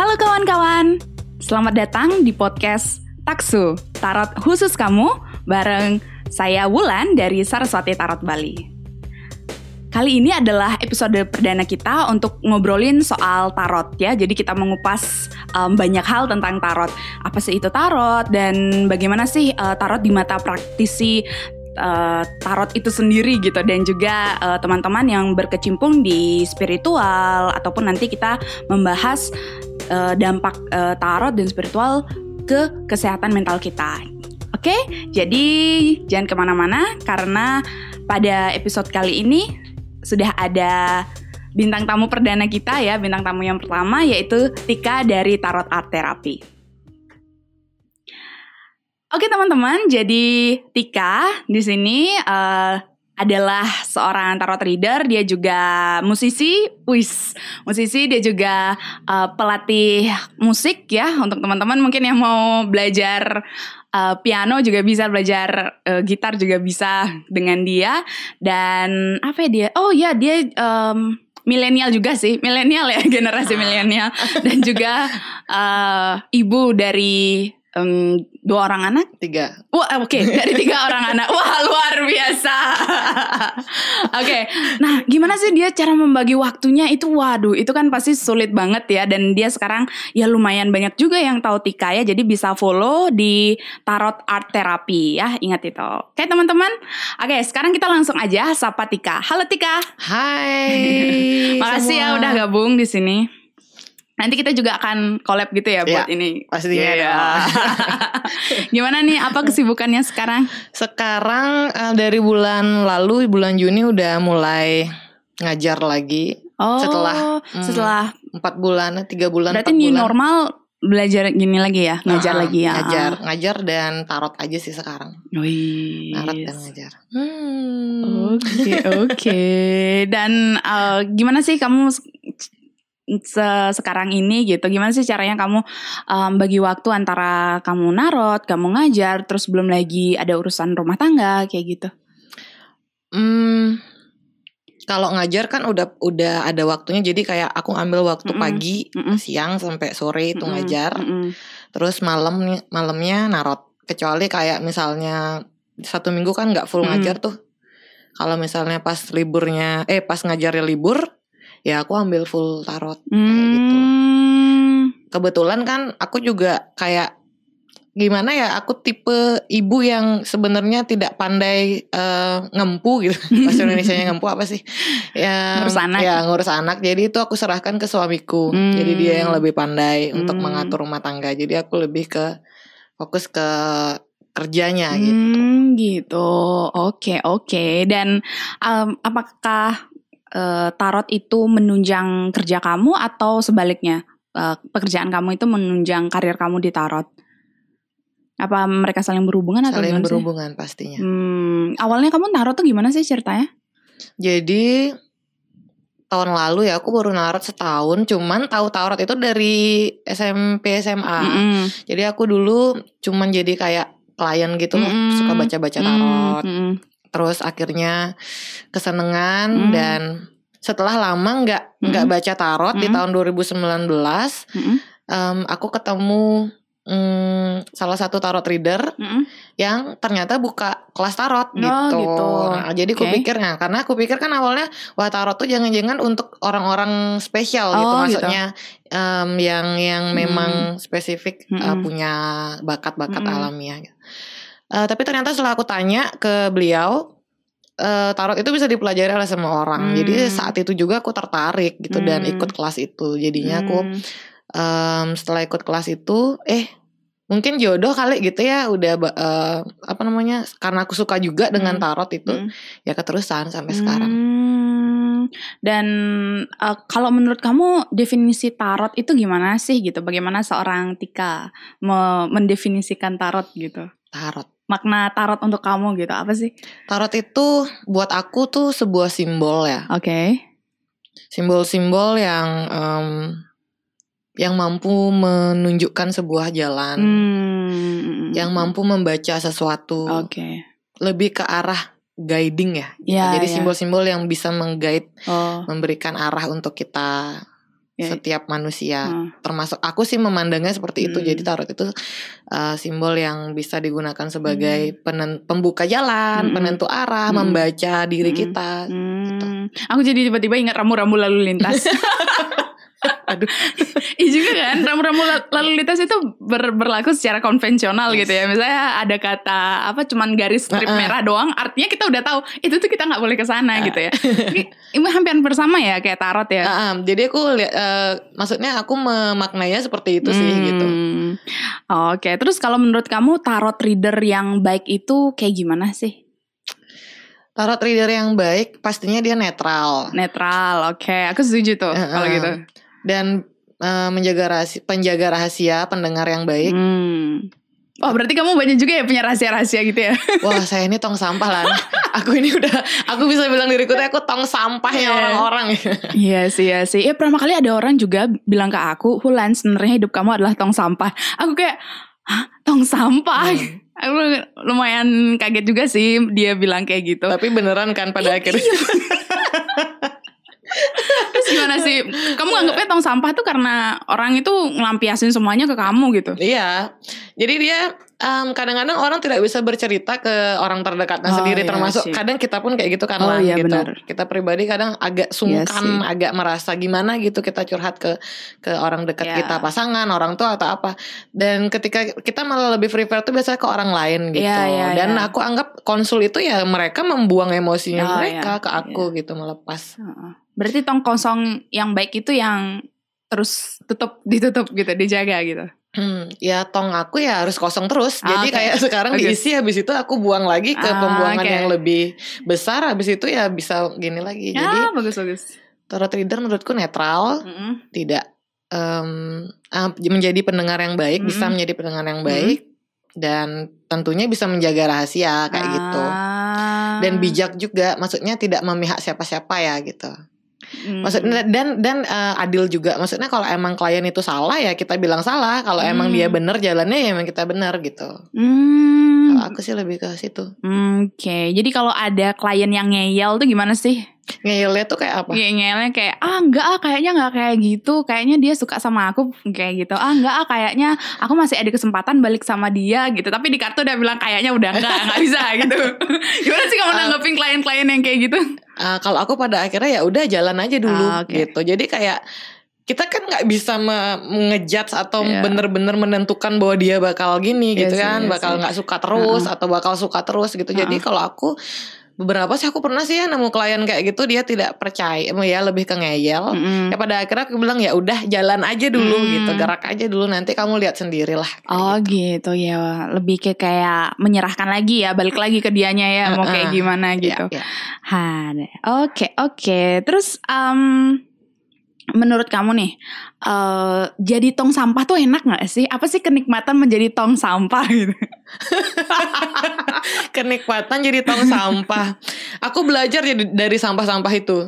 Halo kawan-kawan, selamat datang di podcast Taksu, Tarot khusus kamu bareng saya Wulan dari Saraswati Tarot Bali. Kali ini adalah episode perdana kita untuk ngobrolin soal tarot ya. Jadi kita mengupas um, banyak hal tentang tarot. Apa sih itu tarot dan bagaimana sih uh, tarot di mata praktisi uh, tarot itu sendiri gitu dan juga uh, teman-teman yang berkecimpung di spiritual ataupun nanti kita membahas uh, dampak uh, tarot dan spiritual ke kesehatan mental kita. Oke, jadi jangan ke mana-mana karena pada episode kali ini sudah ada bintang tamu perdana kita ya, bintang tamu yang pertama yaitu Tika dari Tarot Art Therapy. Oke teman-teman, jadi Tika di sini uh, adalah seorang tarot reader, dia juga musisi, wis, musisi, dia juga uh, pelatih musik ya. Untuk teman-teman mungkin yang mau belajar uh, piano juga bisa belajar uh, gitar juga bisa dengan dia. Dan apa ya dia? Oh ya dia um, milenial juga sih, milenial ya generasi milenial. Dan juga uh, ibu dari um, dua orang anak? Tiga. Wah oke. Okay. dari tiga orang anak. Wah luar biasa. Oke. Okay. nah gimana sih dia cara membagi waktunya? Itu waduh itu kan pasti sulit banget ya. Dan dia sekarang ya lumayan banyak juga yang tahu Tika ya. Jadi bisa follow di Tarot Art Therapy ya. Ingat itu. Oke okay, teman-teman. Oke okay, sekarang kita langsung aja sapa Tika. Halo Tika. Hai makasih ya udah gabung di sini Nanti kita juga akan collab gitu ya buat ya, ini. Pastinya ya. Gimana nih apa kesibukannya sekarang? Sekarang uh, dari bulan lalu bulan Juni udah mulai ngajar lagi. Oh, setelah hmm, setelah empat bulan, tiga bulan. Berarti new bulan. normal belajar gini lagi ya, ngajar uh, lagi ya. Ngajar, ngajar dan tarot aja sih sekarang. Wih. Tarot dan ngajar. Oke, hmm. oke. Okay, okay. Dan uh, gimana sih kamu se sekarang ini gitu gimana sih caranya kamu um, bagi waktu antara kamu narot kamu ngajar terus belum lagi ada urusan rumah tangga kayak gitu hmm kalau ngajar kan udah udah ada waktunya jadi kayak aku ambil waktu mm -mm. pagi mm -mm. siang sampai sore itu mm -mm. ngajar mm -mm. terus malam malamnya narot kecuali kayak misalnya satu minggu kan nggak full mm -mm. ngajar tuh kalau misalnya pas liburnya eh pas ngajarnya libur ya aku ambil full tarot hmm. kayak gitu. Hmm. Kebetulan kan aku juga kayak gimana ya aku tipe ibu yang sebenarnya tidak pandai uh, ngempu gitu bahasa Indonesia nya ngempu apa sih ya ngurus anak ya ngurus anak jadi itu aku serahkan ke suamiku hmm. jadi dia yang lebih pandai hmm. untuk mengatur rumah tangga jadi aku lebih ke fokus ke kerjanya gitu. hmm, gitu gitu oke okay, oke okay. dan um, apakah uh, tarot itu menunjang kerja kamu atau sebaliknya uh, pekerjaan kamu itu menunjang karir kamu di tarot? Apa mereka saling berhubungan atau saling berhubungan sih? pastinya. Hmm, awalnya kamu tarot tuh gimana sih ceritanya? Jadi tahun lalu ya aku baru narot setahun, cuman tahu tarot itu dari SMP SMA. Mm -hmm. Jadi aku dulu cuman jadi kayak klien gitu mm -hmm. suka baca-baca tarot. Mm -hmm terus akhirnya kesenengan hmm. dan setelah lama nggak nggak hmm. baca tarot hmm. di tahun 2019 hmm. um, aku ketemu um, salah satu tarot reader hmm. yang ternyata buka kelas tarot oh, gitu. gitu. Nah, jadi aku pikir nah karena aku pikir kan awalnya wah tarot tuh jangan-jangan untuk orang-orang spesial gitu. oh, gitu maksudnya gitu. Um, yang yang hmm. memang spesifik hmm. uh, punya bakat-bakat hmm. alamiah gitu. Uh, tapi ternyata setelah aku tanya ke beliau, uh, tarot itu bisa dipelajari oleh semua orang. Hmm. Jadi saat itu juga aku tertarik gitu hmm. dan ikut kelas itu. Jadinya hmm. aku um, setelah ikut kelas itu, eh mungkin jodoh kali gitu ya. Udah uh, apa namanya? Karena aku suka juga dengan hmm. tarot itu, hmm. ya keterusan sampai hmm. sekarang. Dan uh, kalau menurut kamu definisi tarot itu gimana sih gitu? Bagaimana seorang Tika mendefinisikan tarot gitu? Tarot makna tarot untuk kamu gitu apa sih? Tarot itu buat aku tuh sebuah simbol ya. Oke. Okay. Simbol-simbol yang um, yang mampu menunjukkan sebuah jalan, hmm. yang mampu membaca sesuatu. Oke. Okay. Lebih ke arah guiding ya. Gitu. Ya, Jadi ya. simbol-simbol yang bisa mengguide, Oh. memberikan arah untuk kita Ya. setiap manusia. Hmm. Termasuk aku sih memandangnya seperti itu. Hmm. Jadi tarot itu uh, simbol yang bisa digunakan sebagai penen- pembuka jalan, Hmm. penentu arah, Hmm. membaca diri Hmm. kita. Hmm. Aku jadi tiba-tiba ingat ramu-ramu lalu lintas. Aduh. Iya juga kan, ramu-ramu la- lalu lintas itu ber- berlaku secara konvensional Yes. gitu ya. Misalnya ada kata apa cuman garis strip Uh-uh. merah doang, artinya kita udah tahu itu tuh kita nggak boleh ke sana Uh. gitu ya. Ini ini hampir bersama ya kayak tarot ya. Ah, ah, jadi aku eh, maksudnya aku memaknainya seperti itu sih Hmm. gitu. Oke, terus kalau menurut kamu tarot reader yang baik itu kayak gimana sih? Tarot reader yang baik pastinya dia netral Netral, oke, aku setuju tuh Uh-uh. kalau gitu. Dan eh, menjaga rahasia, penjaga rahasia, pendengar yang baik. Hmm. Oh berarti kamu banyak juga ya punya rahasia-rahasia gitu ya? Wah, saya ini tong sampah lah. aku ini udah, aku bisa bilang diriku tuh aku tong sampahnya Iya. orang-orang. Iya sih, iya sih. Ya pertama kali ada orang juga bilang ke aku, Hulan sebenarnya hidup kamu adalah tong sampah. Aku kayak, hah tong sampah? Hmm. Aku lumayan kaget juga sih dia bilang kayak gitu. Tapi beneran kan pada akhirnya. Gimana sih? Kamu anggapnya tong sampah tuh karena orang itu ngelampiasin semuanya ke kamu gitu? Iya, jadi dia em, kadang-kadang orang tidak bisa bercerita ke orang terdekatnya Oh, sendiri, iya termasuk sih. kadang kita pun kayak gitu kan Oh, iya, gitu. Kita pribadi kadang agak Iya sungkan, sih. agak merasa gimana gitu kita curhat ke ke orang dekat Iya. kita, pasangan, orang tua atau apa. Dan ketika kita malah lebih prefer tuh biasanya ke orang lain gitu. Iya, iya, Dan iya. aku anggap konsul itu ya mereka membuang emosinya Oh, mereka iya, ke aku gitu melepas. Heeh. Berarti tong kosong yang baik itu yang terus tutup ditutup gitu, dijaga gitu. Hmm, ya tong aku ya harus kosong terus. Ah, Jadi oke. kayak sekarang Bagus. diisi habis itu aku buang lagi ke Ah, pembuangan oke. yang lebih besar habis itu ya bisa gini lagi. Jadi Ya, bagus bagus. tarot reader menurutku netral, Mm-mm. tidak em, ah, menjadi pendengar yang baik, bisa Mm-mm. menjadi pendengar yang baik dan tentunya bisa menjaga rahasia kayak gitu. Ah. Dan bijak juga, maksudnya tidak memihak siapa-siapa ya gitu. Hmm. Maksudnya dan dan eh, adil juga. Maksudnya kalau emang klien itu salah ya kita bilang salah. Kalau emang Hmm. dia benar jalannya ya emang kita benar gitu. Hmm. Kalau aku sih lebih ke situ. Hmm, Oke, jadi kalau ada klien yang ngeyel tuh gimana sih? Ngeyelnya tuh kayak apa? Ngeyelnya kayak ah enggak ah kayaknya nggak kayak gitu, kayaknya dia suka sama aku kayak gitu. Ah enggak ah kayaknya aku masih ada kesempatan balik sama dia gitu. Tapi di kartu udah bilang kayaknya udah enggak, nggak bisa gitu. Gimana sih kamu Ah. nanggepin klien-klien yang kayak gitu? Ah, kalau aku pada akhirnya ya udah jalan aja dulu Ah, oke. gitu. Jadi kayak kita kan nggak bisa me- ngejudge atau Iya. bener-bener menentukan bahwa dia bakal gini Iya gitu sih, kan, iya bakal nggak suka terus atau bakal suka terus gitu. Jadi Uh-uh. kalau aku beberapa sih aku pernah sih ya nemu klien kayak gitu dia tidak percaya, ya lebih ke ngeyel. Mm-mm. Ya pada akhirnya aku bilang ya udah jalan aja dulu Hmm. gitu, gerak aja dulu nanti kamu lihat sendiri lah. kayak Oh gitu. gitu ya, lebih ke kayak menyerahkan lagi ya, balik lagi ke dianya ya, mau kayak gimana Iya, gitu. iya. Ada. Oke, oke. Terus em, menurut kamu nih, eh jadi tong sampah tuh enak nggak sih? Apa sih kenikmatan menjadi tong sampah gitu? Kenikmatan jadi tong sampah. Aku belajar jadi dari sampah-sampah itu.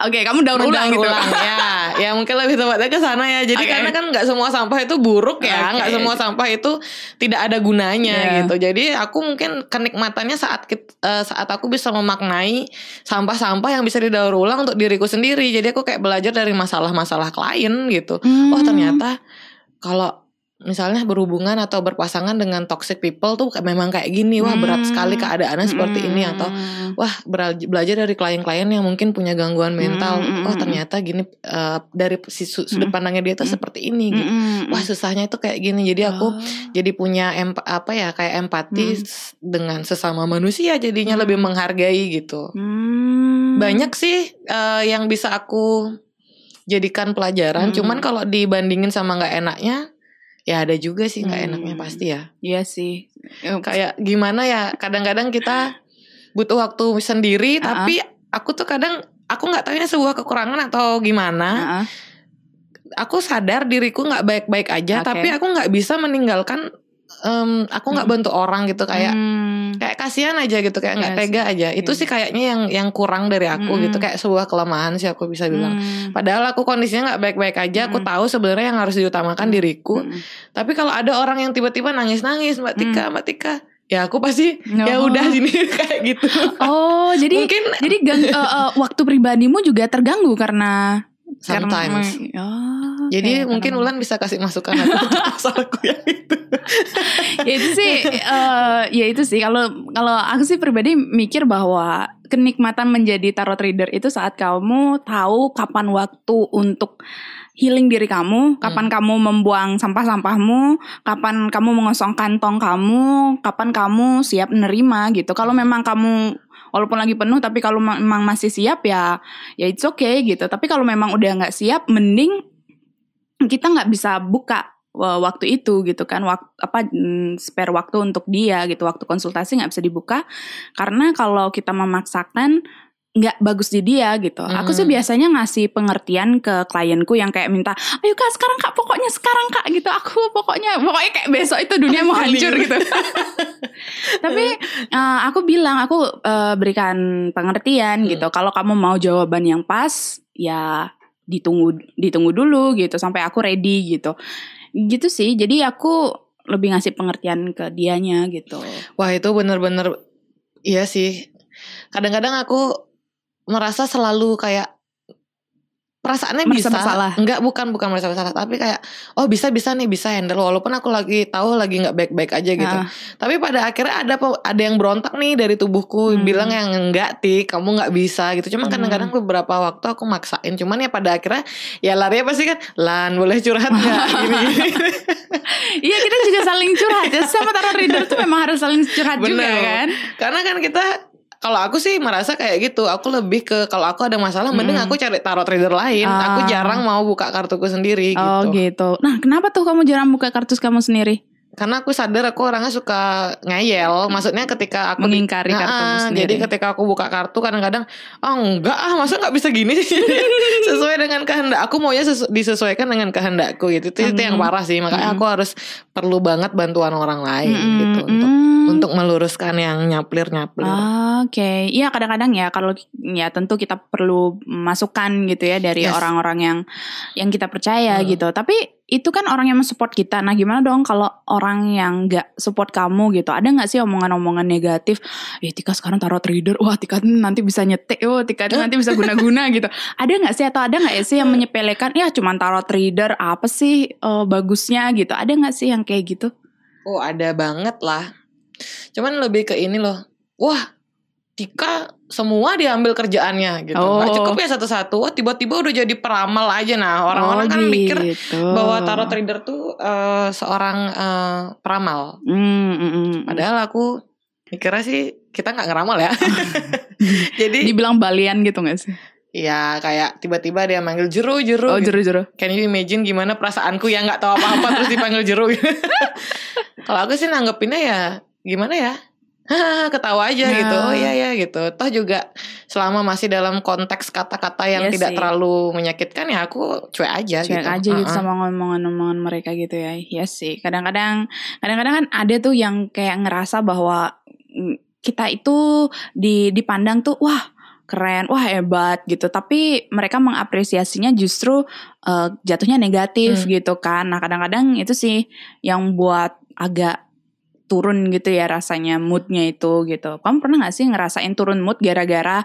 Oke, kamu daur ulang gitu. ulang, ya ya mungkin lebih tepatnya ke sana ya jadi Oke. karena kan nggak semua sampah itu buruk ya nggak semua sampah itu tidak ada gunanya Iya. gitu jadi aku mungkin kenikmatannya saat eh, saat aku bisa memaknai sampah-sampah yang bisa didaur ulang untuk diriku sendiri jadi aku kayak belajar dari masalah-masalah klien gitu Hmm. oh ternyata kalau misalnya berhubungan atau berpasangan dengan toxic people tuh memang kayak gini wah berat Hmm. sekali keadaannya seperti ini atau Hmm. wah bela- belajar dari klien-klien yang mungkin punya gangguan mental. Mm, mm, oh ternyata gini eh, dari si su- sudut pandangnya dia tuh seperti ini gitu. wah susahnya itu kayak gini. Jadi aku Oh. jadi punya emp apa ya kayak empati dengan sesama manusia jadinya lebih menghargai gitu. Hmm. banyak sih eh, yang bisa aku jadikan pelajaran. Cuman kalau dibandingin sama nggak enaknya ya ada juga sih nggak Mm. enaknya pasti ya Iya sih. Kayak gimana ya kadang-kadang kita butuh waktu sendiri Uh-uh. tapi aku tuh kadang aku nggak tahu ini sebuah kekurangan atau gimana uh-uh. aku sadar diriku nggak baik-baik aja Oke. tapi aku nggak bisa meninggalkan em, aku nggak Hmm. bantu orang gitu kayak Hmm. Kasihan aja gitu kayak nggak Iya tega aja itu Iya. sih kayaknya yang yang kurang dari aku Mm. gitu kayak sebuah kelemahan sih aku bisa bilang Hmm. Padahal aku kondisinya nggak baik-baik aja. Aku Mm. tahu sebenarnya yang harus diutamakan Mm. diriku. Mm. Tapi kalau ada orang yang tiba-tiba nangis-nangis, Mbak Tika, Mbak Tika, ya aku pasti oh. ya udah sini kayak gitu. Oh, jadi mungkin jadi gang, uh, uh, waktu pribadimu juga terganggu karena sometimes. Karena, oh, jadi okay, mungkin Ulan bisa kasih masukan aku untuk masalahku yang itu. ya itu sih uh, ya itu sih kalau kalau aku sih pribadi mikir bahwa kenikmatan menjadi tarot reader itu saat kamu tahu kapan waktu untuk healing diri kamu, kapan hmm. kamu membuang sampah-sampahmu, kapan kamu mengosong kantong kamu, kapan kamu siap menerima gitu. Kalau memang kamu walaupun lagi penuh tapi kalau memang masih siap ya ya it's okay gitu. Tapi kalau memang udah nggak siap, mending kita nggak bisa buka waktu itu gitu kan. Waktu apa mm, spare waktu untuk dia gitu. Waktu konsultasi nggak bisa dibuka. Karena kalau kita memaksakan nggak bagus di dia gitu. Mm. Aku sih biasanya ngasih pengertian ke klienku yang kayak minta, ayo kak sekarang kak pokoknya sekarang kak gitu. Aku pokoknya pokoknya kayak besok itu dunia mau hancur gitu. Tapi uh, aku bilang aku uh, berikan pengertian mm. gitu. Kalau kamu mau jawaban yang pas, ya ditunggu ditunggu dulu gitu sampai aku ready gitu. Gitu sih. Jadi aku lebih ngasih pengertian ke dianya gitu. Wah itu bener-bener iya sih. Kadang-kadang aku merasa selalu kayak perasaannya merasa bisa bersalah. enggak bukan bukan merasa bersalah tapi kayak oh bisa bisa nih bisa handle walaupun aku lagi tahu lagi nggak baik baik aja gitu uh. tapi pada akhirnya ada ada yang berontak nih dari tubuhku hmm. bilang yang enggak ti kamu nggak bisa gitu cuman hmm. kadang-kadang beberapa waktu aku maksain cuman ya pada akhirnya ya lari pasti kan lan boleh curhat nggak iya kita juga saling curhat ya sama taruh reader tuh memang harus saling curhat Bener. juga kan karena kan kita kalau aku sih merasa kayak gitu. Aku lebih ke kalau aku ada masalah, mending hmm. aku cari tarot trader lain. Ah. Aku jarang mau buka kartuku sendiri. Oh gitu. gitu. Nah, kenapa tuh kamu jarang buka kartu kamu sendiri? Karena aku sadar aku orangnya suka ngeyel maksudnya ketika aku mengingkari kartu sendiri jadi ketika aku buka kartu kadang-kadang oh enggak ah masa nggak bisa gini sih sesuai dengan kehendak aku maunya sesu disesuaikan dengan kehendakku gitu itu, hmm. itu yang parah sih makanya hmm. aku harus perlu banget bantuan orang lain hmm. gitu untuk hmm. untuk meluruskan yang nyaplir nyaplir ah, oke okay. iya kadang-kadang ya kalau ya tentu kita perlu masukan gitu ya dari orang-orang yes. yang yang kita percaya hmm. gitu tapi itu kan orang yang mensupport kita. Nah gimana dong kalau orang yang nggak support kamu gitu? Ada nggak sih omongan-omongan negatif? Eh Tika sekarang taruh trader, wah Tika nanti bisa nyetek, oh Tika nanti bisa guna-guna gitu. Ada nggak sih atau ada nggak ya sih yang menyepelekan? Ya cuma taruh trader apa sih uh, bagusnya gitu? Ada nggak sih yang kayak gitu? Oh ada banget lah. Cuman lebih ke ini loh. Wah Tika semua diambil kerjaannya gitu. Oh. Gak cukup ya satu-satu. Wah tiba-tiba udah jadi peramal aja nah. Orang-orang oh, kan gitu. mikir bahwa tarot trader tuh uh, seorang uh, peramal. Mm, mm, mm. Padahal aku mikirnya sih kita nggak ngeramal ya. jadi dibilang balian gitu gak sih? Iya kayak tiba-tiba dia manggil jeru jeru. Oh jeru jeru. Can you imagine gimana perasaanku yang nggak tahu apa-apa terus dipanggil jeru? Kalau aku sih nanggepinnya ya gimana ya? ketawa aja nah. gitu oh iya ya gitu toh juga selama masih dalam konteks kata-kata yang iya tidak sih. terlalu menyakitkan ya aku cuek aja cuek gitu aja gitu uh -uh. sama ngomongan-ngomongan mereka gitu ya ya yes, sih kadang-kadang kadang-kadang kan ada tuh yang kayak ngerasa bahwa mm, kita itu di dipandang tuh wah keren, wah hebat gitu. Tapi mereka mengapresiasinya justru uh, jatuhnya negatif hmm. gitu kan. Nah kadang-kadang itu sih yang buat agak turun gitu ya rasanya moodnya itu gitu. Kamu pernah gak sih ngerasain turun mood gara-gara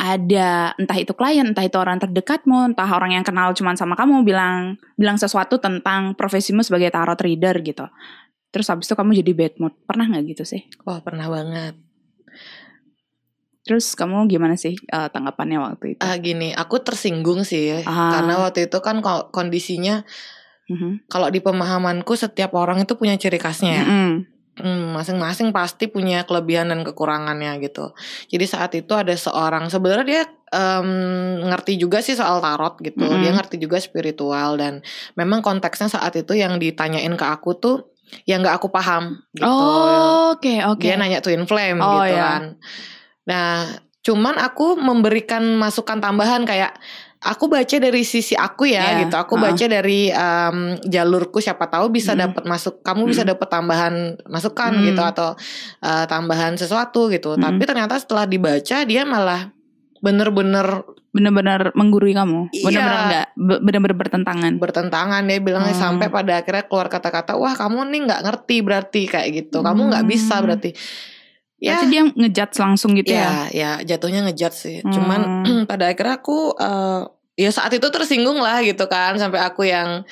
ada entah itu klien, entah itu orang terdekatmu, entah orang yang kenal cuman sama kamu bilang bilang sesuatu tentang profesimu sebagai tarot reader gitu. Terus habis itu kamu jadi bad mood. Pernah nggak gitu sih? Wah pernah banget. Terus kamu gimana sih uh, tanggapannya waktu itu? Ah uh, gini, aku tersinggung sih ah. karena waktu itu kan kondisinya mm -hmm. kalau di pemahamanku setiap orang itu punya ciri khasnya. Mm -hmm Hmm, masing-masing pasti punya kelebihan dan kekurangannya gitu. Jadi saat itu ada seorang sebenarnya dia um, ngerti juga sih soal tarot gitu. Mm -hmm. Dia ngerti juga spiritual dan memang konteksnya saat itu yang ditanyain ke aku tuh yang nggak aku paham gitu. Oh, oke okay, oke. Okay. Dia nanya twin flame oh, gitu yeah. kan. Nah, cuman aku memberikan masukan tambahan kayak aku baca dari sisi aku ya yeah. gitu. Aku uh. baca dari um, jalurku siapa tahu bisa mm. dapat masuk kamu mm. bisa dapat tambahan masukan mm. gitu atau uh, tambahan sesuatu gitu. Mm. Tapi ternyata setelah dibaca dia malah bener-bener benar-benar menggurui kamu Iya. benar-benar enggak benar-benar bertentangan bertentangan dia bilangnya Hmm. sampai pada akhirnya keluar kata-kata wah kamu nih nggak ngerti berarti kayak gitu kamu nggak Hmm. bisa berarti ya. Berarti dia ngejudge langsung gitu ya, ya? ya jatuhnya ngejudge sih. Hmm. cuman pada akhirnya aku eh, ya saat itu tersinggung lah gitu kan sampai aku yang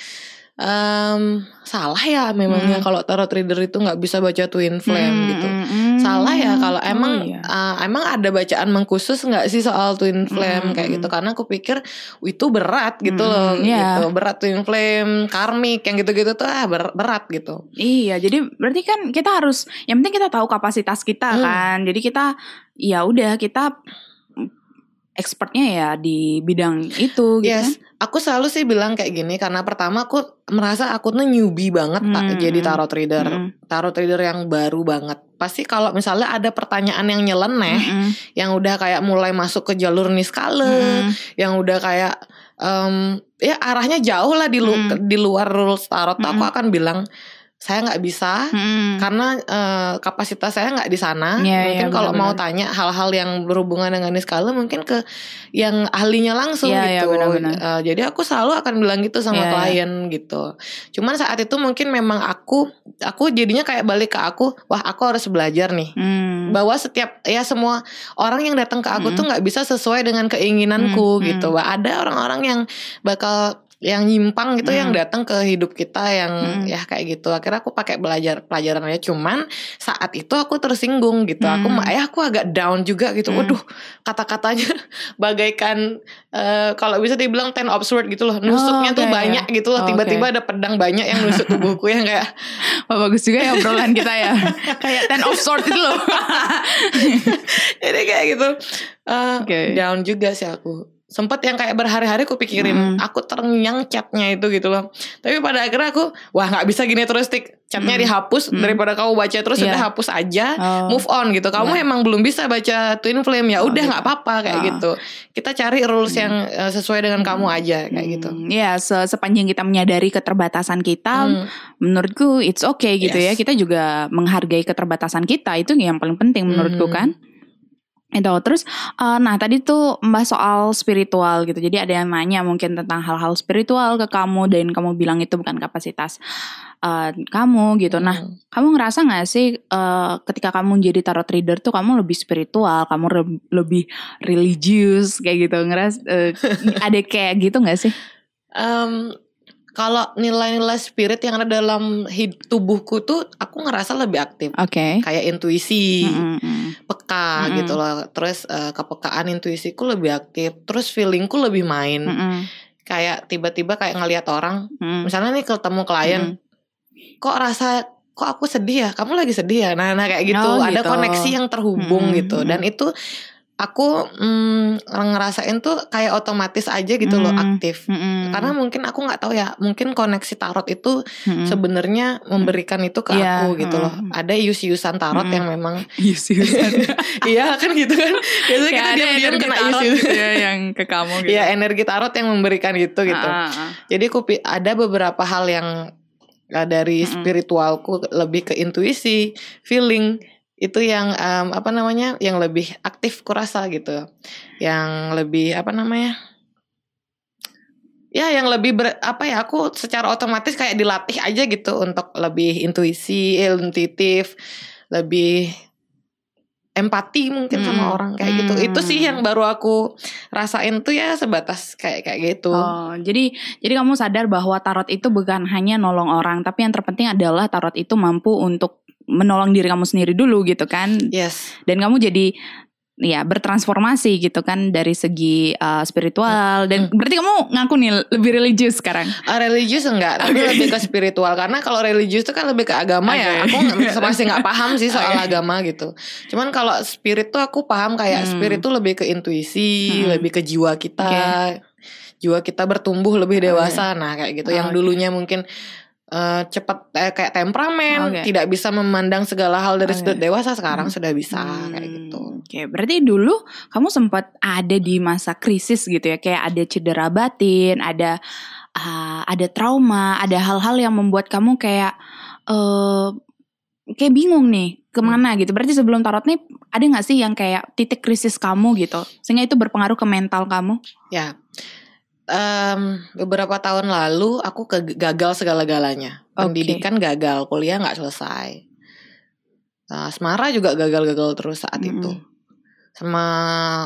em, salah ya memangnya Hmm. kalau tarot reader itu nggak bisa baca twin flame Hmm, gitu hmm, hmm. salah ya kalau Oh, emang iya. eh, emang ada bacaan mengkhusus nggak sih soal twin flame Hmm, kayak hmm. gitu karena aku pikir itu berat gitu Hmm, loh iya. gitu berat twin flame karmik yang gitu-gitu tuh ah ber- berat gitu Iya, jadi berarti kan kita harus yang penting kita tahu kapasitas kita Hmm. kan. Jadi kita ya udah kita expertnya ya di bidang itu gitu yes kan. aku selalu sih bilang kayak gini karena pertama aku merasa aku tuh newbie banget tak Hmm, jadi hmm. tarot reader Mm-mm. tarot reader yang baru banget pasti kalau misalnya ada pertanyaan yang nyeleneh Mm-mm. yang udah kayak mulai masuk ke jalur niskale Mm-mm. yang udah kayak em, ya arahnya jauh lah di, lu- Mm. di luar rules tarot aku Mm-mm. akan bilang saya nggak bisa Mm-mm. karena eh, kapasitas saya nggak di sana Iya, mungkin iya, kalau mau tanya hal-hal yang berhubungan dengan niskale mungkin ke yang ahlinya langsung Iya, iya, gitu benar-benar. Eh, jadi aku selalu akan bilang gitu sama Iya, iya. klien gitu cuman saat itu mungkin memang aku aku jadinya kayak balik ke aku wah aku harus belajar nih Mm. bahwa setiap ya semua orang yang datang ke aku tuh nggak bisa sesuai dengan keinginanku Mm, gitu. mm. Wah, ada orang-orang yang bakal yang nyimpang gitu Mm. yang datang ke hidup kita yang Mm. ya kayak gitu. Akhirnya aku pakai belajar pelajarannya cuman saat itu aku tersinggung gitu. Aku Mm. ya aku agak down juga gitu. Mm. Waduh, kata-katanya bagaikan eh, kalau bisa dibilang ten of sword gitu loh. Nusuknya tuh oke. banyak gitu loh. Oke. Tiba-tiba ada pedang banyak yang nusuk tubuhku yang kayak Wah, bagus juga ya obrolan kita ya. Kayak ten of sword itu loh. Jadi kayak gitu eh, Oke. Down juga sih aku Sempet yang kayak berhari-hari aku pikirin Mm. Aku terngiang chatnya itu gitu loh Tapi pada akhirnya aku Wah gak bisa gini terus tik Chatnya Mm. dihapus Mm. Daripada kamu baca terus Iya. Udah hapus aja Oh. Move on gitu Kamu Iya. emang belum bisa baca Twin Flame Ya Oh, udah gitu. nggak apa-apa kayak Oh. gitu Kita cari rules yang eh, sesuai dengan kamu aja Kayak Hmm, gitu Ya, se- sepanjang kita menyadari keterbatasan kita, Hmm. menurutku it's okay gitu ya. Yes. Kita juga menghargai keterbatasan kita itu yang paling penting menurutku Hmm. kan. Itu terus, eh, nah tadi tuh mbak soal spiritual gitu. Jadi ada yang nanya mungkin tentang hal-hal spiritual ke kamu dan kamu bilang itu bukan kapasitas eh, kamu gitu. Nah, Hmm. kamu ngerasa nggak sih eh, ketika kamu jadi tarot reader tuh kamu lebih spiritual, kamu re- lebih religius kayak gitu ngeras eh, ada kayak gitu nggak sih? Em, kalau nilai-nilai spirit yang ada dalam hid- tubuhku tuh aku ngerasa lebih aktif Oke. kayak intuisi Mm-mm. peka Mm-mm. gitu loh terus eh, kepekaan intuisiku lebih aktif terus feelingku lebih main Mm-mm. kayak tiba-tiba kayak ngelihat orang Mm. misalnya nih ketemu klien kok rasa kok aku sedih ya kamu lagi sedih ya nah, nah kayak gitu Oh, ada gitu. koneksi yang terhubung Mm-mm. gitu dan itu aku mm, ngerasain tuh kayak otomatis aja gitu loh Mm. aktif Mm-mm. karena mungkin aku nggak tahu ya mungkin koneksi tarot itu Mm-mm. sebenarnya memberikan itu ke Iya, aku gitu loh mm. ada ius-iusan tarot Mm. yang memang yes. iya kan gitu kan biasanya kita diam-diam kena ius-ius gitu ya yang ke kamu gitu. Iya energi tarot yang memberikan itu gitu Ah, ah, ah. jadi aku ada beberapa hal yang uh, dari Mm-mm. spiritualku lebih ke intuisi feeling itu yang um, apa namanya yang lebih aktif kurasa gitu. Yang lebih apa namanya ya yang lebih ber, apa ya aku secara otomatis kayak dilatih aja gitu untuk lebih intuisi intuitif lebih empati mungkin sama Mm. orang kayak gitu itu sih yang baru aku rasain tuh ya sebatas kayak kayak gitu Oh, jadi jadi kamu sadar bahwa tarot itu bukan hanya nolong orang, tapi yang terpenting adalah tarot itu mampu untuk menolong diri kamu sendiri dulu gitu kan. yes Dan kamu jadi ya bertransformasi gitu kan dari segi uh, spiritual dan berarti kamu ngaku nih lebih religius sekarang. Ah, religius enggak, tapi Oke. lebih ke spiritual karena kalau religius itu kan lebih ke agama ya. Oke. Aku masih nggak paham sih soal Oke. agama gitu. Cuman kalau spirit tuh aku paham kayak Hmm. spirit tuh lebih ke intuisi, Hmm. lebih ke jiwa kita. Jiwa kita bertumbuh lebih dewasa. Nah, kayak gitu. Yang Oke. dulunya mungkin eh, cepat eh, kayak temperamen, Oke. tidak bisa memandang segala hal dari Oke. sudut dewasa sekarang Hmm. sudah bisa Hmm, kayak gitu. Oke, berarti dulu kamu sempat ada di masa krisis gitu ya, kayak ada cedera batin, ada uh, ada trauma, ada hal-hal yang membuat kamu kayak eh kayak bingung nih ke mana hmm. gitu. Berarti sebelum tarot nih ada nggak sih yang kayak titik krisis kamu gitu, sehingga itu berpengaruh ke mental kamu? Ya, um, beberapa tahun lalu aku ke gagal segala-galanya. Pendidikan okay. gagal, kuliah nggak selesai. Nah, Asmara juga gagal-gagal terus saat mm -mm. itu. Sama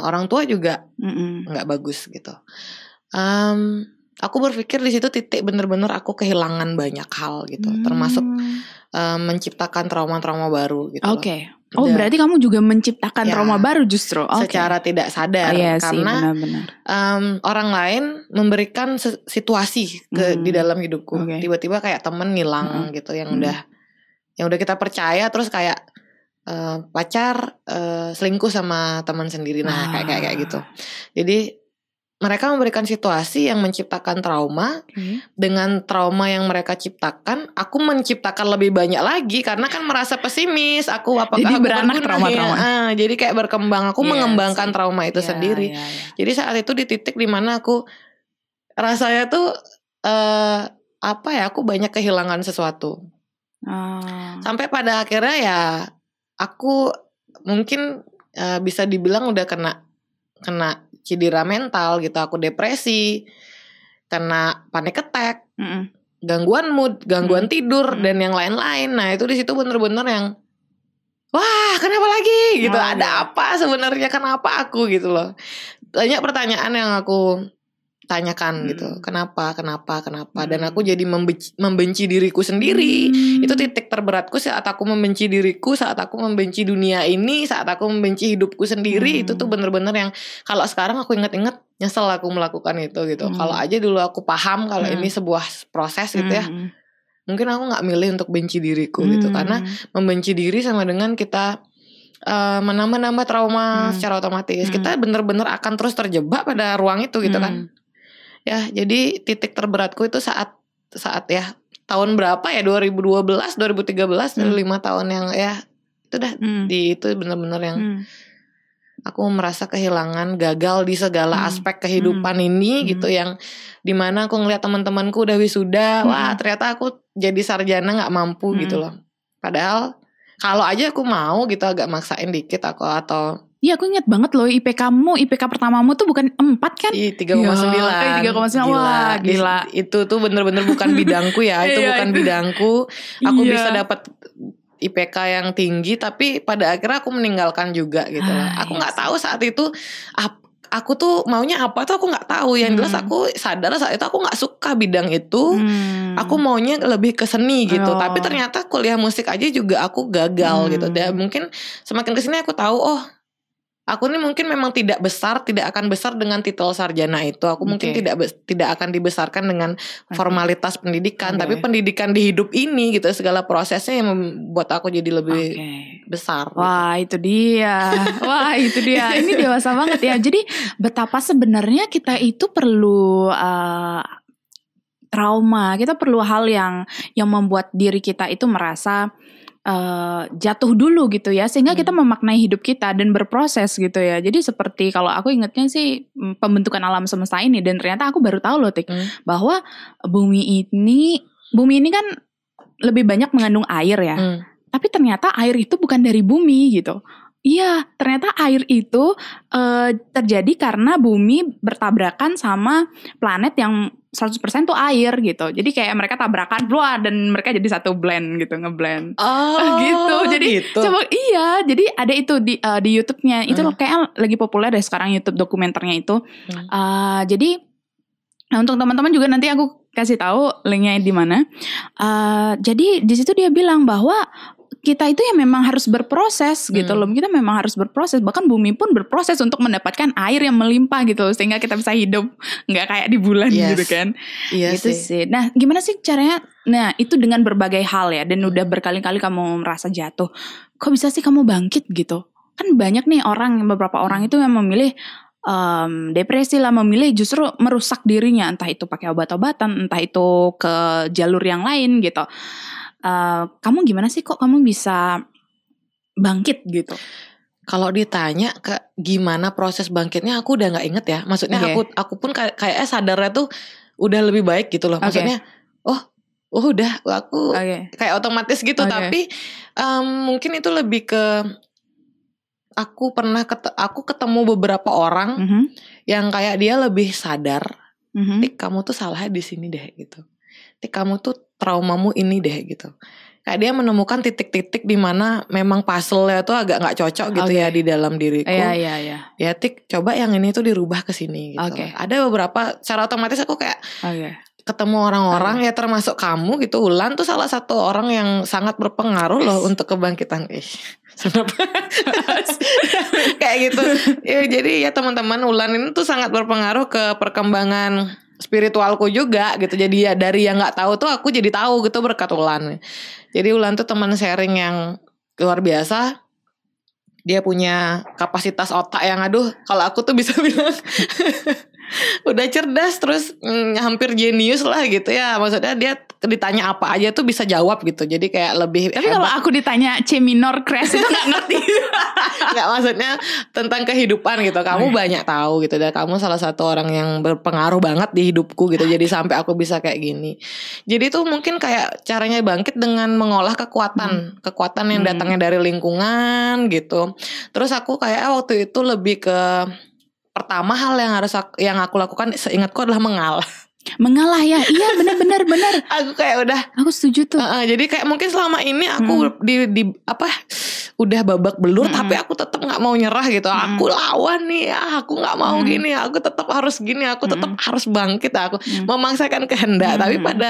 orang tua juga nggak mm -mm. bagus gitu. Um, aku berpikir di situ titik bener-bener aku kehilangan banyak hal gitu, mm. termasuk um, menciptakan trauma-trauma baru gitu. Oke. Okay. Oh Dan, berarti kamu juga menciptakan ya, trauma baru justru? Okay. Secara tidak sadar, oh, iya karena sih, benar -benar. Um, orang lain memberikan situasi ke hmm. di dalam hidupku. Okay. Tiba-tiba kayak temen ngilang hmm. gitu, yang hmm. udah yang udah kita percaya, terus kayak uh, pacar uh, selingkuh sama teman sendiri, nah ah. kayak kayak gitu. Jadi mereka memberikan situasi yang menciptakan trauma hmm. dengan trauma yang mereka ciptakan aku menciptakan lebih banyak lagi karena kan merasa pesimis aku apakah jadi aku beranak trauma-trauma ya? ah, jadi kayak berkembang aku yes. mengembangkan trauma itu yeah, sendiri yeah, yeah. jadi saat itu di titik di mana aku rasanya tuh uh, apa ya aku banyak kehilangan sesuatu oh. sampai pada akhirnya ya aku mungkin uh, bisa dibilang udah kena kena cedera mental gitu aku depresi kena panik attack mm -mm. gangguan mood gangguan mm. tidur mm. dan yang lain-lain nah itu di situ bener-bener yang wah kenapa lagi gitu oh, ada iya. apa sebenarnya kenapa aku gitu loh banyak pertanyaan yang aku tanyakan hmm. gitu kenapa kenapa kenapa hmm. dan aku jadi membenci, membenci diriku sendiri hmm. itu titik terberatku saat aku membenci diriku saat aku membenci dunia ini saat aku membenci hidupku sendiri hmm. itu tuh bener-bener yang kalau sekarang aku inget-inget nyesel aku melakukan itu gitu hmm. kalau aja dulu aku paham kalau hmm. ini sebuah proses gitu ya hmm. mungkin aku nggak milih untuk benci diriku hmm. gitu karena membenci diri sama dengan kita uh, menambah-nambah trauma hmm. secara otomatis hmm. kita bener-bener akan terus terjebak pada ruang itu gitu kan. hmm. kan ya jadi titik terberatku itu saat saat ya tahun berapa ya 2012 2013 hmm. lima tahun yang ya itu dah hmm. di itu benar-benar yang hmm. aku merasa kehilangan gagal di segala hmm. aspek kehidupan hmm. ini hmm. gitu yang di mana aku ngeliat teman-temanku udah wisuda hmm. wah ternyata aku jadi sarjana nggak mampu hmm. gitu loh padahal kalau aja aku mau gitu agak maksain dikit aku atau Iya aku inget banget loh IP kamu, IPK pertamamu tuh bukan 4 kan? Iya 3,9 Tiga koma sembilan Wah gila Itu tuh bener-bener bukan bidangku ya Itu iya, bukan bidangku Aku iya. bisa dapat IPK yang tinggi Tapi pada akhirnya aku meninggalkan juga gitu loh ah, Aku nggak tahu saat itu aku tuh maunya apa tuh aku nggak tahu yang jelas hmm. aku sadar saat itu aku nggak suka bidang itu hmm. aku maunya lebih ke seni gitu oh. tapi ternyata kuliah musik aja juga aku gagal gitu. hmm. gitu dan mungkin semakin ke sini aku tahu oh Aku ini mungkin memang tidak besar, tidak akan besar dengan titel sarjana itu. Aku okay. mungkin tidak tidak akan dibesarkan dengan formalitas pendidikan, okay. tapi pendidikan di hidup ini gitu segala prosesnya yang membuat aku jadi lebih okay. besar. Gitu. Wah, gitu. itu dia. Wah, itu dia. Ini dewasa banget ya. Jadi betapa sebenarnya kita itu perlu uh, trauma. Kita perlu hal yang yang membuat diri kita itu merasa uh, jatuh dulu gitu ya sehingga hmm. kita memaknai hidup kita dan berproses gitu ya jadi seperti kalau aku ingetnya sih mm, pembentukan alam semesta ini dan ternyata aku baru tahu loh tik hmm. bahwa bumi ini bumi ini kan lebih banyak mengandung air ya hmm. tapi ternyata air itu bukan dari bumi gitu Iya, ternyata air itu uh, terjadi karena bumi bertabrakan sama planet yang 100% tuh air gitu. Jadi kayak mereka tabrakan keluar dan mereka jadi satu blend gitu, ngeblend. Oh, gitu. Jadi gitu. coba iya, jadi ada itu di uh, di YouTube-nya. Itu hmm. kayak lagi populer deh sekarang YouTube dokumenternya itu. Hmm. Uh, jadi nah untuk teman-teman juga nanti aku kasih tahu linknya di mana. Uh, jadi di situ dia bilang bahwa kita itu ya memang harus berproses gitu hmm. loh. Kita memang harus berproses. Bahkan bumi pun berproses untuk mendapatkan air yang melimpah gitu loh, sehingga kita bisa hidup nggak kayak di bulan yes. gitu kan. Iya gitu sih. sih. Nah, gimana sih caranya? Nah, itu dengan berbagai hal ya dan udah berkali-kali kamu merasa jatuh. Kok bisa sih kamu bangkit gitu? Kan banyak nih orang beberapa orang itu yang memilih um, depresi lah memilih justru merusak dirinya entah itu pakai obat-obatan entah itu ke jalur yang lain gitu uh, kamu gimana sih kok kamu bisa bangkit gitu? Kalau ditanya ke gimana proses bangkitnya, aku udah nggak inget ya. Maksudnya okay. aku aku pun kayak kayaknya sadarnya tuh udah lebih baik gitu loh. Maksudnya, okay. oh oh udah aku okay. kayak otomatis gitu okay. tapi um, mungkin itu lebih ke aku pernah ket, aku ketemu beberapa orang mm -hmm. yang kayak dia lebih sadar mm -hmm. Tik kamu tuh salahnya di sini deh gitu Tik kamu tuh traumamu ini deh gitu kayak dia menemukan titik-titik di mana memang puzzle-nya tuh agak nggak cocok gitu okay. ya di dalam diriku. Iya iya iya. Ya tik coba yang ini tuh dirubah ke sini gitu. Okay. Ada beberapa secara otomatis aku kayak okay. ketemu orang-orang okay. ya termasuk kamu gitu. Ulan tuh salah satu orang yang sangat berpengaruh loh untuk kebangkitan. Ih, kayak gitu. Ya, jadi ya teman-teman Ulan ini tuh sangat berpengaruh ke perkembangan spiritualku juga gitu. Jadi ya dari yang nggak tahu tuh aku jadi tahu gitu berkat Ulan. Jadi Ulan tuh teman sharing yang luar biasa. Dia punya kapasitas otak yang aduh kalau aku tuh bisa bilang udah cerdas terus mm, hampir jenius lah gitu ya. Maksudnya dia ditanya apa aja tuh bisa jawab gitu. Jadi kayak lebih tapi kalau aku ditanya C minor crash itu nggak ngerti. Nggak maksudnya tentang kehidupan gitu. Kamu oh, banyak tahu gitu dan kamu salah satu orang yang berpengaruh banget di hidupku gitu. Jadi sampai aku bisa kayak gini. Jadi tuh mungkin kayak caranya bangkit dengan mengolah kekuatan. Hmm. kekuatan yang hmm. datangnya dari lingkungan gitu. Terus aku kayak waktu itu lebih ke pertama hal yang harus aku, yang aku lakukan seingatku adalah mengalah. Mengalah ya, iya benar-benar benar. aku kayak udah. Aku setuju tuh. Uh, uh, jadi kayak mungkin selama ini aku hmm. di, di apa udah babak belur, hmm. tapi aku tetap nggak mau nyerah gitu. Hmm. Aku lawan nih, ya, aku nggak mau hmm. gini, aku tetap harus gini, aku tetap hmm. harus bangkit. Aku hmm. memaksakan kehendak, hmm. tapi pada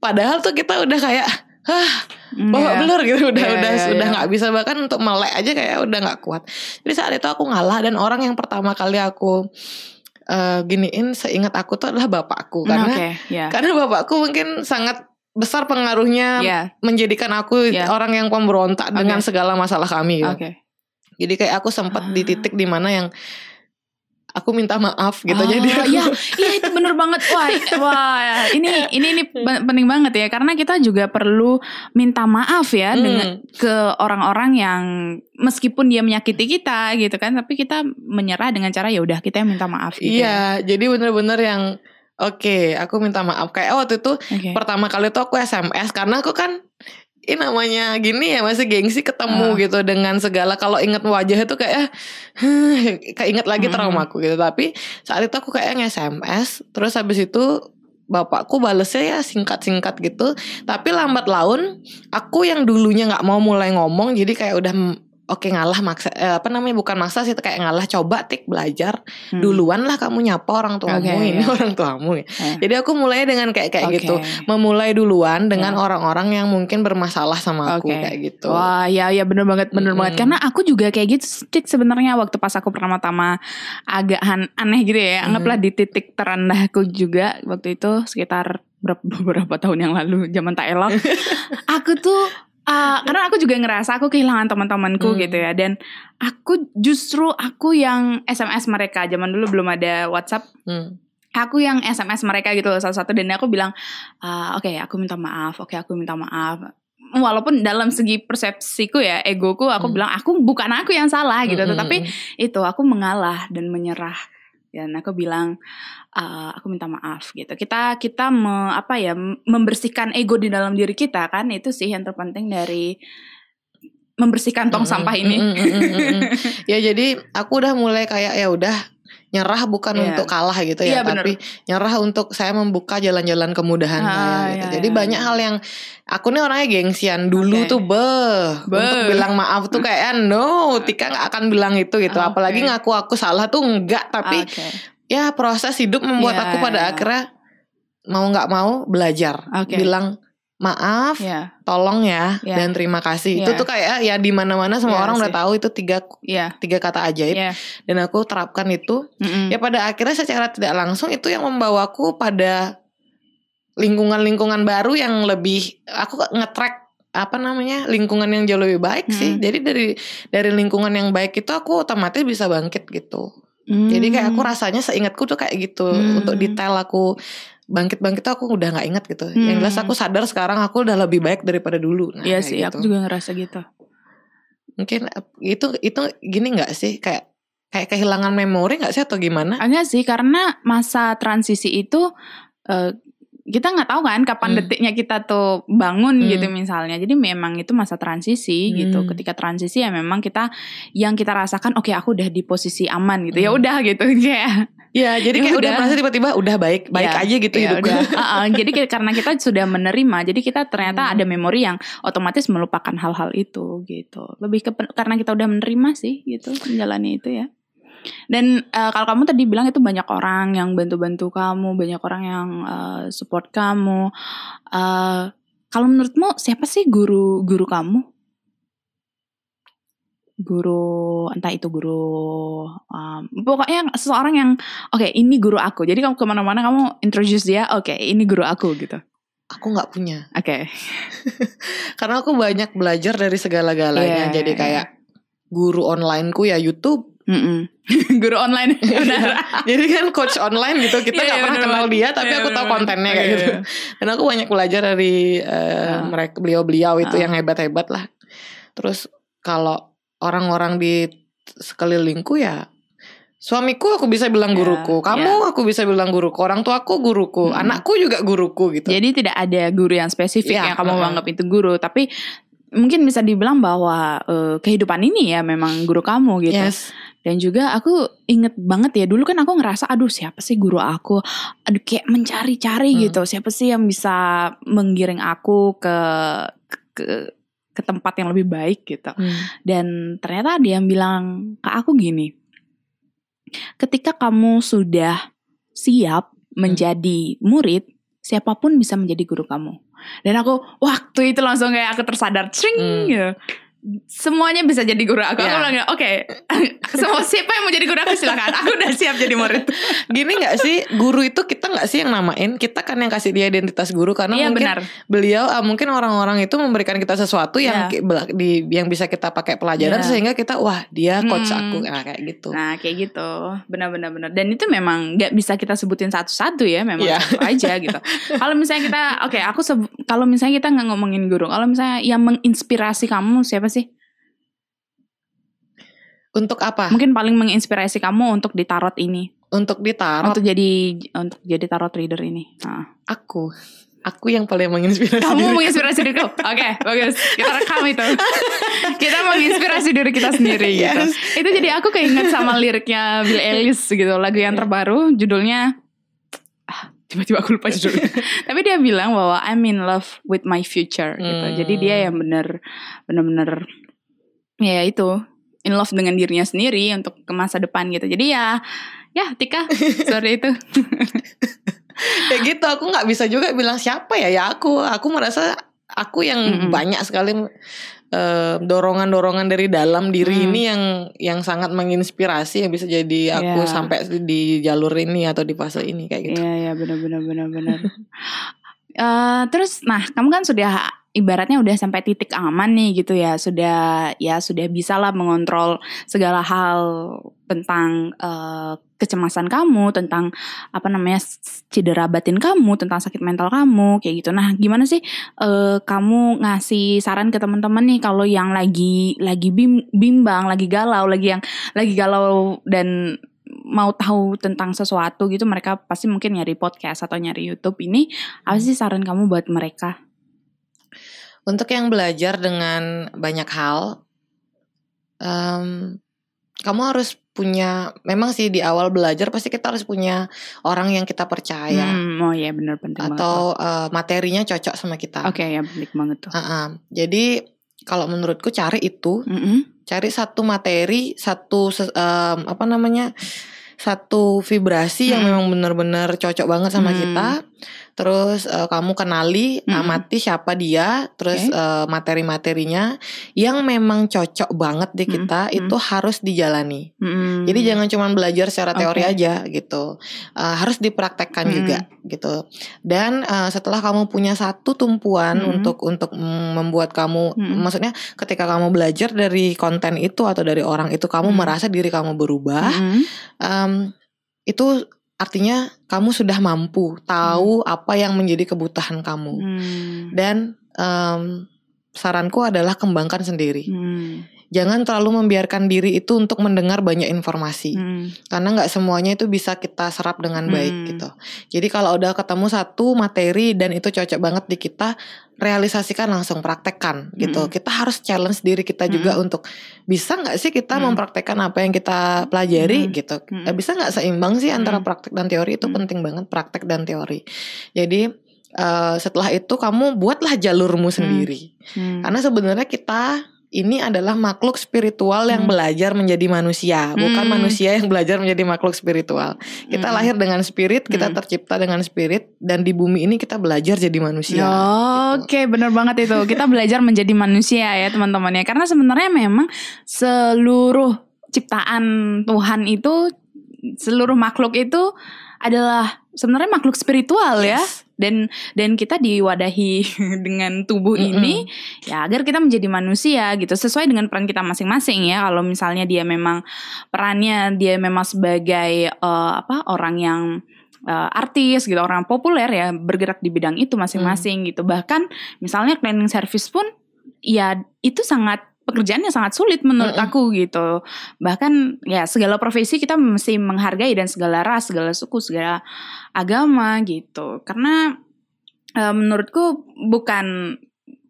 padahal tuh kita udah kayak hah bawa yeah. belur gitu udah yeah, udah yeah, sudah iya. nggak yeah. bisa bahkan untuk melek aja kayak udah nggak kuat jadi saat itu aku ngalah dan orang yang pertama kali aku uh, giniin seingat aku tuh adalah bapakku karena okay, yeah. karena bapakku mungkin sangat besar pengaruhnya yeah. menjadikan aku yeah. orang yang pemberontak okay. dengan segala masalah kami gitu. Okay. Jadi kayak aku sempat uh. di titik di mana yang aku minta maaf gitu oh, jadi aku... ya iya itu bener banget wah wah ini ini ini penting banget ya karena kita juga perlu minta maaf ya hmm. dengan ke orang-orang yang meskipun dia menyakiti kita gitu kan tapi kita menyerah dengan cara ya udah kita yang minta maaf gitu iya ya. jadi bener-bener yang Oke, okay, aku minta maaf. Kayak waktu itu okay. pertama kali tuh aku SMS karena aku kan ini namanya gini ya masih gengsi ketemu uh. gitu dengan segala kalau inget wajah itu kayak kayak inget lagi hmm. traumaku gitu tapi saat itu aku kayak nge-SMS terus habis itu bapakku balesnya ya singkat-singkat gitu tapi lambat laun aku yang dulunya nggak mau mulai ngomong jadi kayak udah oke ngalah maksa eh, apa namanya bukan maksa sih kayak ngalah coba tik belajar hmm. duluan lah kamu nyapa orang tuamu okay, ini yeah. orang tuamu ya. Yeah. Jadi aku mulai dengan kayak kayak okay. gitu, memulai duluan dengan orang-orang yeah. yang mungkin bermasalah sama aku okay. kayak gitu. Wah, ya ya bener banget bener hmm. banget karena aku juga kayak gitu tik sebenarnya waktu pas aku pertama-tama agak aneh gitu ya. Anggaplah di titik terendahku juga waktu itu sekitar berapa beberapa tahun yang lalu zaman tak elok. aku tuh uh, karena aku juga ngerasa aku kehilangan teman-temanku hmm. gitu ya dan aku justru aku yang SMS mereka zaman dulu belum ada WhatsApp hmm. aku yang SMS mereka gitu salah satu dan aku bilang uh, oke okay, aku minta maaf oke okay, aku minta maaf walaupun dalam segi persepsiku ya egoku aku hmm. bilang aku bukan aku yang salah gitu hmm. tetapi itu aku mengalah dan menyerah dan aku bilang uh, aku minta maaf gitu kita kita me, apa ya membersihkan ego di dalam diri kita kan itu sih yang terpenting dari membersihkan tong mm -hmm. sampah ini mm -hmm. ya jadi aku udah mulai kayak ya udah nyerah bukan yeah. untuk kalah gitu ya, yeah, tapi bener. nyerah untuk saya membuka jalan-jalan kemudahan ah, saya gitu. Yeah, Jadi yeah. banyak hal yang aku nih orangnya gengsian dulu okay. tuh beh be. untuk bilang maaf tuh kayak no, Tika nggak akan bilang itu gitu. Okay. Apalagi ngaku aku salah tuh enggak, tapi okay. Ya proses hidup membuat yeah, aku pada akhirnya mau nggak mau belajar okay. bilang maaf, yeah. tolong ya, yeah. dan terima kasih. Yeah. Itu tuh kayak ya di mana-mana semua yeah, orang sih. udah tahu itu tiga yeah. tiga kata ajaib. Yeah. Dan aku terapkan itu. Mm -hmm. Ya pada akhirnya secara tidak langsung itu yang membawaku pada lingkungan-lingkungan baru yang lebih aku ngetrack apa namanya lingkungan yang jauh lebih baik mm -hmm. sih. Jadi dari dari lingkungan yang baik itu aku otomatis bisa bangkit gitu. Mm. Jadi kayak aku rasanya seingatku tuh kayak gitu mm. untuk detail aku bangkit-bangkit aku udah nggak inget gitu. Hmm. Yang jelas aku sadar sekarang aku udah lebih baik daripada dulu. Nah, iya sih, gitu. aku juga ngerasa gitu. Mungkin itu itu gini nggak sih kayak kayak kehilangan memori nggak sih atau gimana? Enggak sih, karena masa transisi itu uh, kita nggak tahu kan kapan hmm. detiknya kita tuh bangun hmm. gitu misalnya. Jadi memang itu masa transisi gitu. hmm. gitu. Ketika transisi ya memang kita yang kita rasakan oke okay, aku udah di posisi aman gitu. Ya hmm. Ya udah gitu kayak Ya, jadi ya kayak udah, udah merasa tiba-tiba udah baik, baik ya, aja gitu ya, hidup udah. uh, uh, jadi karena kita sudah menerima, jadi kita ternyata hmm. ada memori yang otomatis melupakan hal-hal itu gitu. Lebih ke karena kita udah menerima sih gitu menjalani itu ya. Dan uh, kalau kamu tadi bilang itu banyak orang yang bantu-bantu kamu, banyak orang yang uh, support kamu. Uh, kalau menurutmu siapa sih guru guru kamu? Guru entah itu guru um, pokoknya seseorang yang oke okay, ini guru aku. Jadi kamu ke mana-mana kamu introduce dia, oke okay, ini guru aku gitu. Aku nggak punya. Oke. Okay. Karena aku banyak belajar dari segala-galanya. Yeah, Jadi kayak yeah. guru onlineku ya YouTube Mm-mm. guru online jadi kan coach online gitu kita iya, nggak yeah, pernah kenal dia tapi yeah, aku tahu kontennya kayak yeah, gitu yeah. dan aku banyak belajar dari uh, uh. mereka beliau-beliau itu uh. yang hebat-hebat lah terus kalau orang-orang di sekelilingku ya suamiku aku bisa bilang iya, guruku kamu yeah. aku bisa bilang guruku orang tua aku guruku hmm. anakku juga guruku gitu jadi tidak ada guru yang spesifik yeah, yang kamu uh. anggap itu guru tapi mungkin bisa dibilang bahwa uh, kehidupan ini ya memang guru kamu gitu. Yes. Dan juga aku inget banget ya dulu kan aku ngerasa aduh siapa sih guru aku, aduh kayak mencari-cari hmm. gitu siapa sih yang bisa menggiring aku ke ke ke tempat yang lebih baik gitu. Hmm. Dan ternyata dia yang bilang ke aku gini, ketika kamu sudah siap hmm. menjadi murid, siapa pun bisa menjadi guru kamu. Dan aku waktu itu langsung kayak aku tersadar, cring hmm. gitu semuanya bisa jadi guru aku. Yeah. Aku bilang oke, okay, semua siapa yang mau jadi guru aku silakan. Aku udah siap jadi murid. Gini nggak sih guru itu kita nggak sih yang namain, kita kan yang kasih dia identitas guru karena yeah, mungkin benar. beliau uh, mungkin orang-orang itu memberikan kita sesuatu yang yeah. di yang bisa kita pakai pelajaran yeah. sehingga kita wah dia coach hmm. aku nah kayak gitu. Nah kayak gitu, benar-benar benar. Dan itu memang nggak bisa kita sebutin satu-satu ya, memang yeah. satu aja gitu. kalau misalnya kita, oke okay, aku kalau misalnya kita nggak ngomongin guru, kalau misalnya yang menginspirasi kamu siapa sih? Untuk apa? Mungkin paling menginspirasi kamu untuk di tarot ini. Untuk di tarot. Untuk jadi untuk jadi tarot reader ini. Nah. Aku. Aku yang paling menginspirasi Kamu diri menginspirasi diriku Oke okay, bagus Kita rekam itu Kita menginspirasi diri kita sendiri gitu. yes. gitu Itu jadi aku keinget sama liriknya Bill Ellis gitu Lagu yang terbaru Judulnya Tiba-tiba aku lupa judulnya Tapi dia bilang bahwa I'm in love with my future gitu hmm. Jadi dia yang bener Bener-bener Ya itu in love dengan dirinya sendiri untuk ke masa depan gitu. Jadi ya ya Tika sorry itu. ya gitu aku nggak bisa juga bilang siapa ya ya aku aku merasa aku yang mm -hmm. banyak sekali eh, dorongan-dorongan dari dalam diri mm. ini yang yang sangat menginspirasi yang bisa jadi aku yeah. sampai di jalur ini atau di fase ini kayak gitu. Iya yeah, iya yeah, benar benar benar benar. uh, terus nah kamu kan sudah ibaratnya udah sampai titik aman nih gitu ya sudah ya sudah bisa lah mengontrol segala hal tentang uh, kecemasan kamu tentang apa namanya cedera batin kamu tentang sakit mental kamu kayak gitu. Nah gimana sih uh, kamu ngasih saran ke teman-teman nih kalau yang lagi lagi bim, bimbang lagi galau lagi yang lagi galau dan mau tahu tentang sesuatu gitu mereka pasti mungkin nyari podcast atau nyari YouTube ini apa sih saran kamu buat mereka untuk yang belajar dengan banyak hal, um, kamu harus punya. Memang sih di awal belajar pasti kita harus punya orang yang kita percaya. Hmm, oh iya benar penting Atau uh, materinya cocok sama kita. Oke okay, ya penting banget tuh. Uh -uh. Jadi kalau menurutku cari itu, mm -hmm. cari satu materi, satu um, apa namanya, satu vibrasi hmm. yang memang benar-benar cocok banget sama hmm. kita terus uh, kamu kenali hmm. amati siapa dia terus okay. uh, materi-materinya yang memang cocok banget di kita hmm. itu harus dijalani hmm. jadi jangan cuma belajar secara teori okay. aja gitu uh, harus dipraktekkan hmm. juga gitu dan uh, setelah kamu punya satu tumpuan hmm. untuk untuk membuat kamu hmm. maksudnya ketika kamu belajar dari konten itu atau dari orang itu kamu hmm. merasa diri kamu berubah hmm. um, itu Artinya kamu sudah mampu tahu hmm. apa yang menjadi kebutuhan kamu. Hmm. Dan um, saranku adalah kembangkan sendiri. Hmm. jangan terlalu membiarkan diri itu untuk mendengar banyak informasi hmm. karena nggak semuanya itu bisa kita serap dengan baik hmm. gitu jadi kalau udah ketemu satu materi dan itu cocok banget di kita realisasikan langsung praktekkan gitu hmm. kita harus challenge diri kita juga hmm. untuk bisa nggak sih kita hmm. mempraktekkan apa yang kita pelajari hmm. gitu hmm. bisa nggak seimbang sih antara hmm. praktek dan teori itu hmm. penting banget praktek dan teori jadi uh, setelah itu kamu buatlah jalurmu sendiri hmm. Hmm. karena sebenarnya kita ini adalah makhluk spiritual yang hmm. belajar menjadi manusia, hmm. bukan manusia yang belajar menjadi makhluk spiritual. Kita hmm. lahir dengan spirit, kita hmm. tercipta dengan spirit, dan di bumi ini kita belajar jadi manusia. Oh, gitu. Oke, okay, benar banget itu. Kita belajar menjadi manusia ya teman-teman ya, karena sebenarnya memang seluruh ciptaan Tuhan itu, seluruh makhluk itu adalah sebenarnya makhluk spiritual ya. yes. ya dan dan kita diwadahi dengan tubuh mm -hmm. ini ya agar kita menjadi manusia gitu sesuai dengan peran kita masing-masing ya kalau misalnya dia memang perannya dia memang sebagai uh, apa orang yang uh, artis gitu orang populer ya bergerak di bidang itu masing-masing mm. gitu bahkan misalnya cleaning service pun ya itu sangat pekerjaannya sangat sulit menurut mm -hmm. aku gitu. Bahkan ya segala profesi kita mesti menghargai dan segala ras, segala suku, segala agama gitu. Karena e, menurutku bukan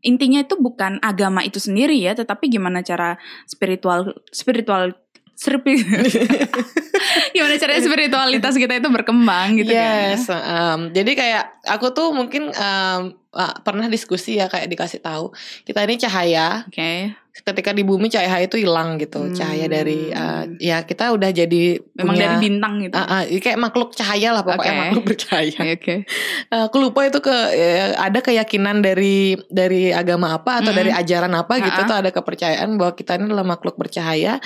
intinya itu bukan agama itu sendiri ya, tetapi gimana cara spiritual spiritual serpi gimana caranya spiritualitas kita itu berkembang gitu kan yes, kan um, jadi kayak aku tuh mungkin um, pernah diskusi ya kayak dikasih tahu kita ini cahaya oke okay. Ketika di bumi cahaya itu hilang gitu hmm. cahaya dari uh, ya kita udah jadi memang punya, dari bintang gitu uh, uh, kayak makhluk cahaya lah pokoknya okay. makhluk bercahaya oke okay. uh, aku lupa itu ke ya, ada keyakinan dari dari agama apa atau -hmm. dari ajaran apa gitu uh -uh. tuh ada kepercayaan bahwa kita ini adalah makhluk bercahaya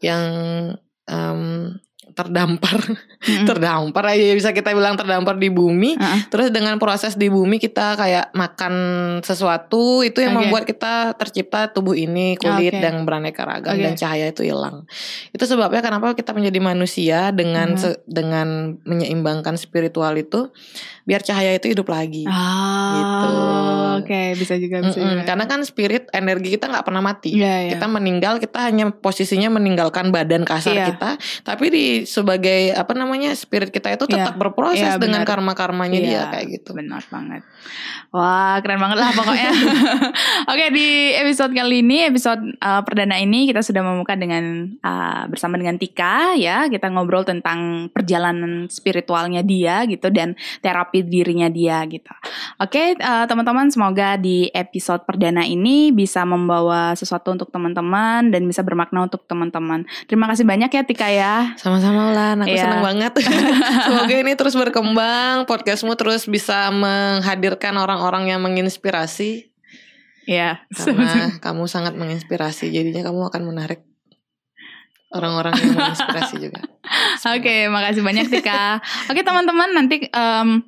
yang um, terdampar mm-hmm. terdampar aja bisa kita bilang terdampar di bumi uh-uh. terus dengan proses di bumi kita kayak makan sesuatu itu yang okay. membuat kita tercipta tubuh ini kulit okay. dan beraneka ragam okay. dan cahaya itu hilang itu sebabnya kenapa kita menjadi manusia dengan mm-hmm. se- dengan menyeimbangkan spiritual itu biar cahaya itu hidup lagi. Ah, gitu. Oke, okay. bisa juga bisa. Mm -mm. Juga. Karena kan spirit energi kita nggak pernah mati. Yeah, yeah. Kita meninggal, kita hanya posisinya meninggalkan badan kasar yeah. kita, tapi di sebagai apa namanya spirit kita itu tetap yeah. berproses yeah, dengan karma-karmanya yeah. dia kayak gitu. Benar banget. Wah, keren banget lah pokoknya. Oke, okay, di episode kali ini, episode uh, perdana ini kita sudah membuka dengan uh, bersama dengan Tika ya. Kita ngobrol tentang perjalanan spiritualnya dia gitu dan terapi tapi dirinya dia gitu. Oke, uh, teman-teman semoga di episode perdana ini bisa membawa sesuatu untuk teman-teman dan bisa bermakna untuk teman-teman. Terima kasih banyak ya Tika ya. Sama-sama Ulan, aku yeah. senang banget. semoga ini terus berkembang, podcastmu terus bisa menghadirkan orang-orang yang menginspirasi. Iya. Karena kamu sangat menginspirasi, jadinya kamu akan menarik orang-orang yang menginspirasi juga. Oke, okay, makasih banyak Tika. Oke okay, teman-teman, nanti um,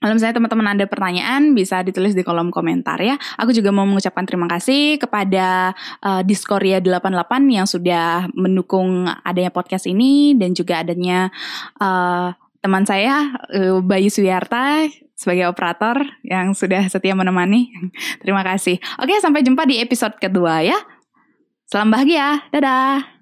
kalau misalnya teman-teman ada pertanyaan bisa ditulis di kolom komentar ya. Aku juga mau mengucapkan terima kasih kepada uh, Discordia 88 yang sudah mendukung adanya podcast ini dan juga adanya uh, teman saya uh, Bayu Suyarta sebagai operator yang sudah setia menemani. terima kasih. Oke, sampai jumpa di episode kedua ya. Salam bahagia. Dadah.